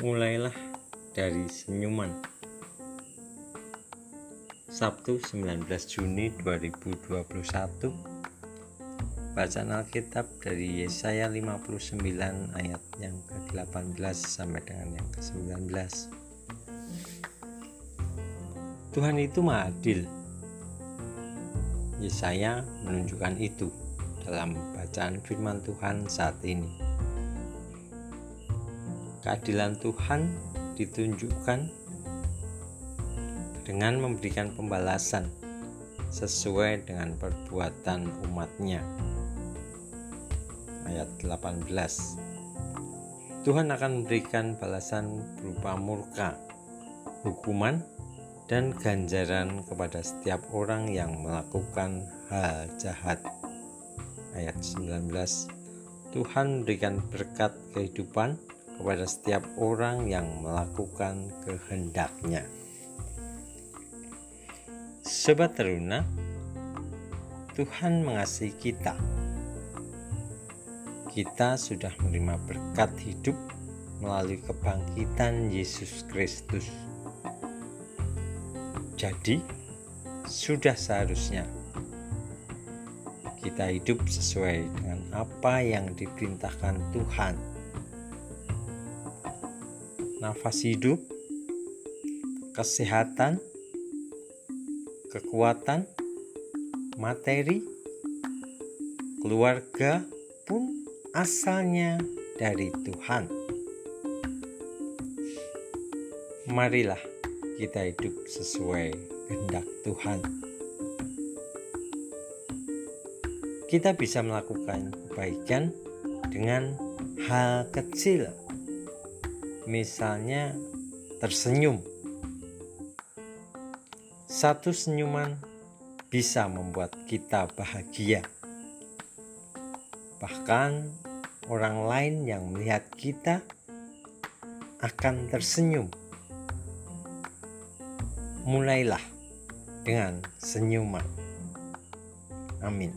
Mulailah dari senyuman. Sabtu 19 Juni 2021 Bacaan Alkitab dari Yesaya 59 ayat yang ke-18 sampai dengan yang ke-19 Tuhan itu maha adil. Yesaya menunjukkan itu dalam bacaan firman Tuhan saat ini keadilan Tuhan ditunjukkan dengan memberikan pembalasan sesuai dengan perbuatan umatnya. Ayat 18 Tuhan akan memberikan balasan berupa murka, hukuman, dan ganjaran kepada setiap orang yang melakukan hal jahat. Ayat 19 Tuhan memberikan berkat kehidupan kepada setiap orang yang melakukan kehendaknya. Sobat teruna, Tuhan mengasihi kita. Kita sudah menerima berkat hidup melalui kebangkitan Yesus Kristus. Jadi, sudah seharusnya kita hidup sesuai dengan apa yang diperintahkan Tuhan nafas hidup, kesehatan, kekuatan, materi, keluarga pun asalnya dari Tuhan. Marilah kita hidup sesuai kehendak Tuhan. Kita bisa melakukan kebaikan dengan hal kecil misalnya tersenyum. Satu senyuman bisa membuat kita bahagia. Bahkan orang lain yang melihat kita akan tersenyum. Mulailah dengan senyuman. Amin.